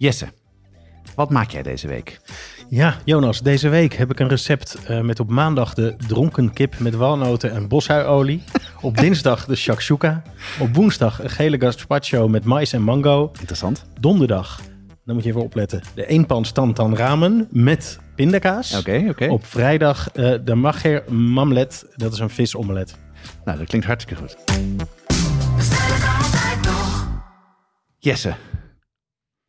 Jesse, wat maak jij deze week? Ja, Jonas, deze week heb ik een recept uh, met op maandag de dronken kip met walnoten en boshuiolie. op dinsdag de shakshuka. Op woensdag een gele gazpacho met mais en mango. Interessant. Donderdag, dan moet je even opletten, de eenpan tantan ramen met pindakaas. Oké, oké. Op vrijdag uh, de mager mamlet, dat is een visomelet. Nou, dat klinkt hartstikke goed. Jesse,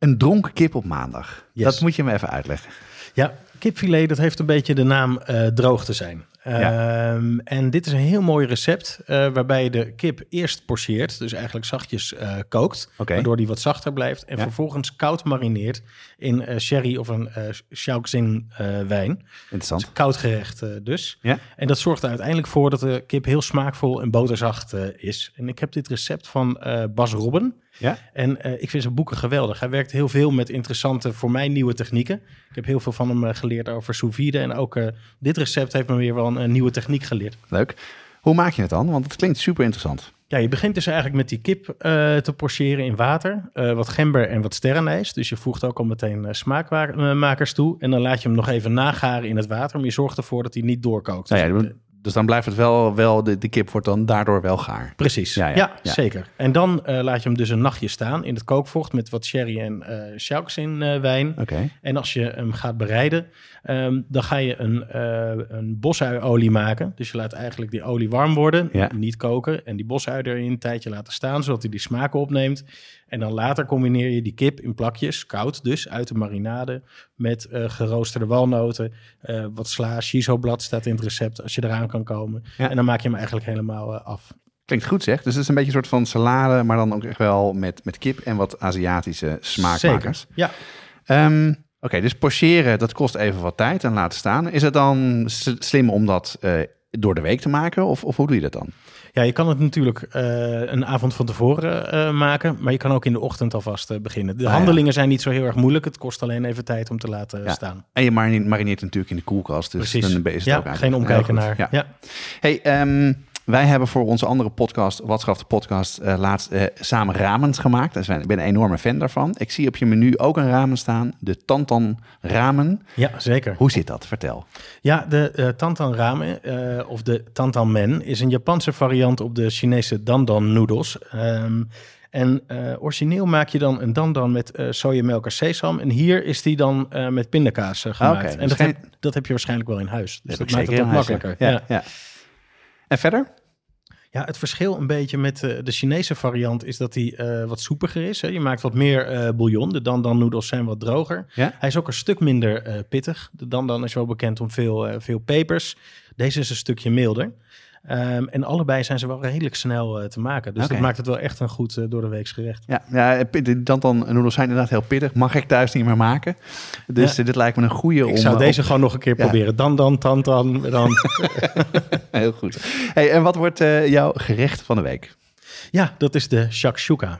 een dronken kip op maandag. Yes. Dat moet je me even uitleggen. Ja, kipfilet, dat heeft een beetje de naam uh, droog te zijn. Ja. Um, en dit is een heel mooi recept uh, waarbij je de kip eerst porceert, dus eigenlijk zachtjes uh, kookt, waardoor die wat zachter blijft. En Ja. vervolgens koud marineert in uh, sherry of een uh, Shaoxing wijn. Interessant. Koud gerecht dus. Ja. En dat zorgt er uiteindelijk voor dat de kip heel smaakvol en boterzacht is. En ik heb dit recept van Bas Robben. Ja. En uh, ik vind zijn boeken geweldig. Hij werkt heel veel met interessante, voor mij nieuwe technieken. Ik heb heel veel van hem uh, geleerd over sous vide. En ook uh, dit recept heeft me weer wel een, een, nieuwe techniek geleerd. Leuk. Hoe maak je het dan? Want het klinkt super interessant. Ja, je begint dus eigenlijk met die kip uh, te porceren in water. Wat gember en wat sterrenijs. Dus je voegt ook al meteen smaakmakers toe. En dan laat je hem nog even nagaren in het water. Maar je zorgt ervoor dat hij niet doorkookt. Nou ja, dus dan blijft het wel, wel de, de kip wordt dan daardoor wel gaar. Precies, ja, ja, zeker. En dan uh, laat je hem dus een nachtje staan in het kookvocht met wat sherry en uh, Shaoxin uh, wijn. Okay. En als je hem gaat bereiden, um, dan ga je een, uh, een bosuiolie maken. Dus je laat eigenlijk die olie warm worden, ja. niet koken. En die bosui er een tijdje laten staan, zodat hij die smaken opneemt. En dan later combineer je die kip in plakjes, koud dus, uit de marinade... met geroosterde walnoten, wat sla, shisoblad staat in het recept... als je eraan kan komen. Ja. En dan maak je hem eigenlijk helemaal uh, af. Klinkt goed zeg. Dus het is een beetje een soort van salade... maar dan ook echt wel met, met kip en wat Aziatische smaakmakers. Zeker, ja. Um, Oké, okay, dus pocheren, dat kost even wat tijd en laten staan. Is het dan slim om dat uh, door de week te maken? Of, of hoe doe je dat dan? Ja, je kan het natuurlijk uh, een avond van tevoren uh, maken, maar je kan ook in de ochtend alvast uh, beginnen. De Ah, handelingen ja. zijn niet zo heel erg moeilijk. Het kost alleen even tijd om te laten ja. staan. En je marineert, natuurlijk in de koelkast, dus Precies. dan ben je het ja, ook geen omkijken naar. Ja. Ja. Hey, um, wij hebben voor onze andere podcast, Watschaf de podcast, uh, laatst uh, samen ramen gemaakt. Dus ik ben een enorme fan daarvan. Ik zie op je menu ook een ramen staan, de Tantan ramen. Ja, zeker. Hoe zit dat? Vertel. Ja, de uh, Tantan ramen, of de Tantan men, is een Japanse variant op de Chinese dandan noedels. Um, en origineel maak je dan een dandan met sojamelk en sesam. En hier is die dan met pindakaas gemaakt. Okay, en dus dat, heb, dat heb je waarschijnlijk wel in huis. Dus dat, dat maakt het ook makkelijker. Ja. Ja. ja. En verder? Ja, het verschil een beetje met uh, de Chinese variant is dat hij uh, wat soepiger is. Hè? Je maakt wat meer uh, bouillon. De dandan noedels zijn wat droger. Ja? Hij is ook een stuk minder pittig. De dandan is wel bekend om veel, veel pepers. Deze is een stukje milder. Um, en allebei zijn ze wel redelijk snel uh, te maken. Dus okay. dat maakt het wel echt een goed uh, door de weeks gerecht. Ja, ja dan, dan noedels zijn inderdaad heel pittig. Mag ik thuis niet meer maken. Dus ja. dit lijkt me een goede Ik zou om, deze op... gewoon nog een keer ja. proberen. Dan, dan, dan, dan, dan. heel goed. Hey, en wat wordt jouw gerecht van de week? Ja, dat is de shakshuka.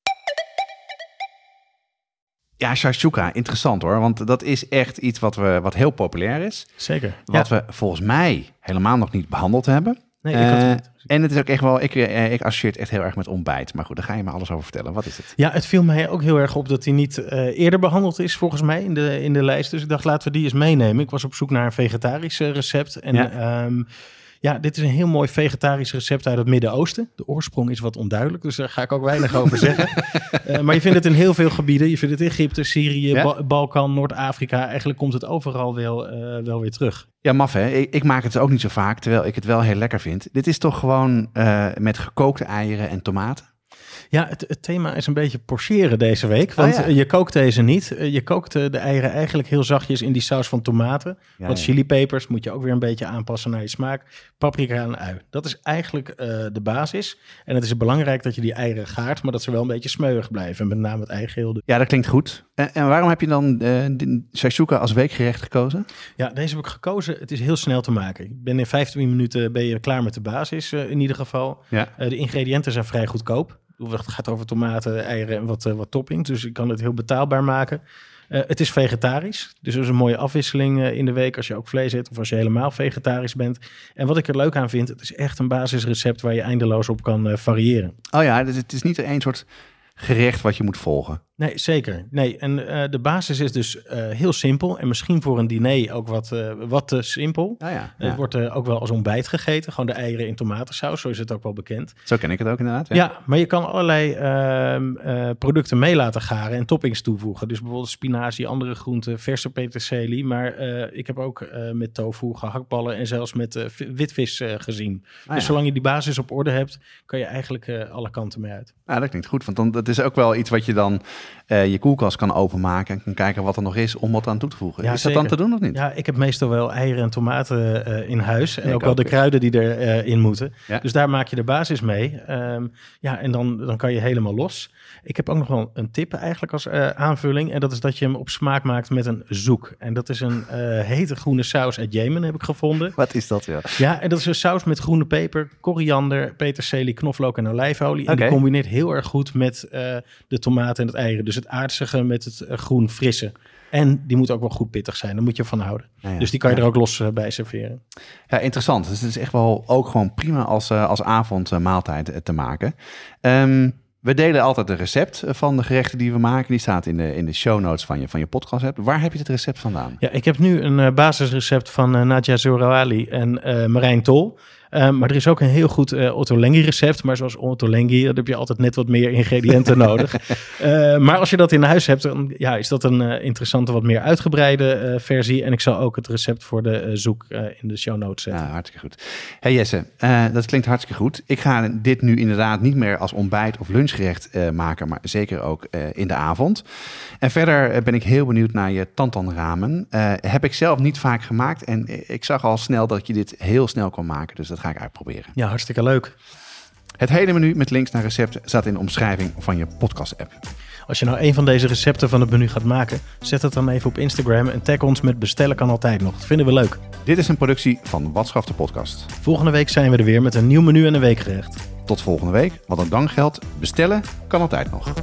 Ja, shakshuka, interessant hoor. Want dat is echt iets wat, we, wat heel populair is. Zeker. Wat ja. we volgens mij helemaal nog niet behandeld hebben. Nee, ik had het niet. Uh, en het is ook echt wel, ik, uh, ik associeer het echt heel erg met ontbijt. Maar goed, daar ga je me alles over vertellen. Wat is het? Ja, het viel mij ook heel erg op dat hij niet uh, eerder behandeld is, volgens mij, in de, in de lijst. Dus ik dacht, laten we die eens meenemen. Ik was op zoek naar een vegetarisch recept. En ja. Um, ja, dit is een heel mooi vegetarisch recept uit het Midden-Oosten. De oorsprong is wat onduidelijk, dus daar ga ik ook weinig over zeggen. Uh, maar je vindt het in heel veel gebieden. Je vindt het in Egypte, Syrië, Ja? Ba- Balkan, Noord-Afrika. Eigenlijk komt het overal wel, uh, wel weer terug. Ja, maf hè. Ik, ik, maak het ook niet zo vaak, terwijl ik het wel heel lekker vind. Dit is toch gewoon uh, met gekookte eieren en tomaten? Ja, het, het, thema is een beetje porcheren deze week. Want Oh ja. je kookt deze niet. Eh, Je kookt eh, de eieren eigenlijk heel zachtjes in die saus van tomaten. Ja, Wat ja. chilipepers moet je ook weer een beetje aanpassen naar je smaak. Paprika en ui. Dat is eigenlijk eh, de basis. En het is belangrijk dat je die eieren gaart, maar dat ze wel een beetje smeuig blijven. En met name het eigeel. Ja, dat klinkt goed. En, en waarom heb je dan eh shakshuka als weekgerecht gekozen? Ja, deze heb ik gekozen. Het is heel snel te maken. Ik ben in 15 minuten ben je klaar met de basis eh, in ieder geval. Ja. Eh, de ingrediënten zijn vrij goedkoop. Het gaat over tomaten, eieren en wat, eh, wat toppings. Dus ik kan het heel betaalbaar maken. Eh, het is vegetarisch. Dus dat is een mooie afwisseling eh, in de week als je ook vlees eet of als je helemaal vegetarisch bent. En wat ik er leuk aan vind, het is echt een basisrecept waar je eindeloos op kan variëren. Oh ja, dus het is niet één soort gerecht wat je moet volgen. Nee, zeker. Nee, en eh, de basis is dus eh, heel simpel. En misschien voor een diner ook wat, eh, wat te simpel. Oh ja, Het wordt ook wel als ontbijt gegeten. Gewoon de eieren in tomatensaus, zo is het ook wel bekend. Zo ken ik het ook inderdaad. Ja, maar je kan allerlei ehm, eh, producten mee laten garen en toppings toevoegen. Dus bijvoorbeeld spinazie, andere groenten, verse peterselie. Maar ik heb ook met tofu, gehaktballen en zelfs met vi- witvis gezien. Ah, dus ja. zolang je die basis op orde hebt, kan je eigenlijk alle kanten mee uit. Ja, dat klinkt goed. Want dan, dat is ook wel iets wat je dan eh, je koelkast kan openmaken en kan kijken wat er nog is om wat aan toe te voegen. Ja, is dat dan te doen of niet? Ja, ik heb meestal wel eieren en tomaten eh, in huis. En Ja, ook wel ook. de kruiden die erin in moeten. Ja. Dus daar maak je de basis mee. Ehm, ja, en dan, dan kan je helemaal los. Ik heb ook nog wel een tip eigenlijk als eh, aanvulling. En dat is dat je hem op smaak maakt met een zoek. En dat is een eh, hete groene saus uit Jemen, heb ik gevonden. Wat is dat, ja? Ja, en dat is een saus met groene peper, koriander, peterselie, knoflook en olijfolie. En Oké. die combineert heel erg goed met eh, de tomaten en het eieren. Dus het aardsige met het eh, groen frisse. En die moet ook wel goed pittig zijn, daar moet je van houden. Ja. Dus die kan je Ja. er ook los eh, bij serveren. Ja, interessant. Dus het is echt wel ook gewoon prima als, eh, als avondmaaltijd te maken. Ehm, we delen altijd een recept van de gerechten die we maken. Die staat in de, in de show notes van je, van je podcast. Waar heb je het recept vandaan? Ja, ik heb nu een basisrecept van Nadja Zorawali en Marijn Tol. Eh, maar er is ook een heel goed eh Ottolenghi recept. Maar zoals Ottolenghi, dan heb je altijd net wat meer ingrediënten nodig. Eh, maar als je dat in huis hebt, dan ja, is dat een eh, interessante, wat meer uitgebreide versie. En ik zal ook het recept voor de zoek in de show notes zetten. Ja, hartstikke goed. Hey Jesse, dat klinkt hartstikke goed. Ik ga dit nu inderdaad niet meer als ontbijt of lunchgerecht maken, maar zeker ook in de avond. En verder ben ik heel benieuwd naar je tantan ramen. Eh, heb ik zelf niet vaak gemaakt en ik zag al snel dat je dit heel snel kon maken, dus dat ga ik uitproberen. Ja, hartstikke leuk. Het hele menu met links naar recepten staat in de omschrijving van je podcast-app. Als je nou een van deze recepten van het menu gaat maken, zet het dan even op Instagram en tag ons met bestellen kan altijd nog. Dat vinden we leuk. Dit is een productie van Watschaf de podcast. Volgende week zijn we er weer met een nieuw menu en een weekgerecht. Tot volgende week. Wat een dankgeld. Bestellen kan altijd nog.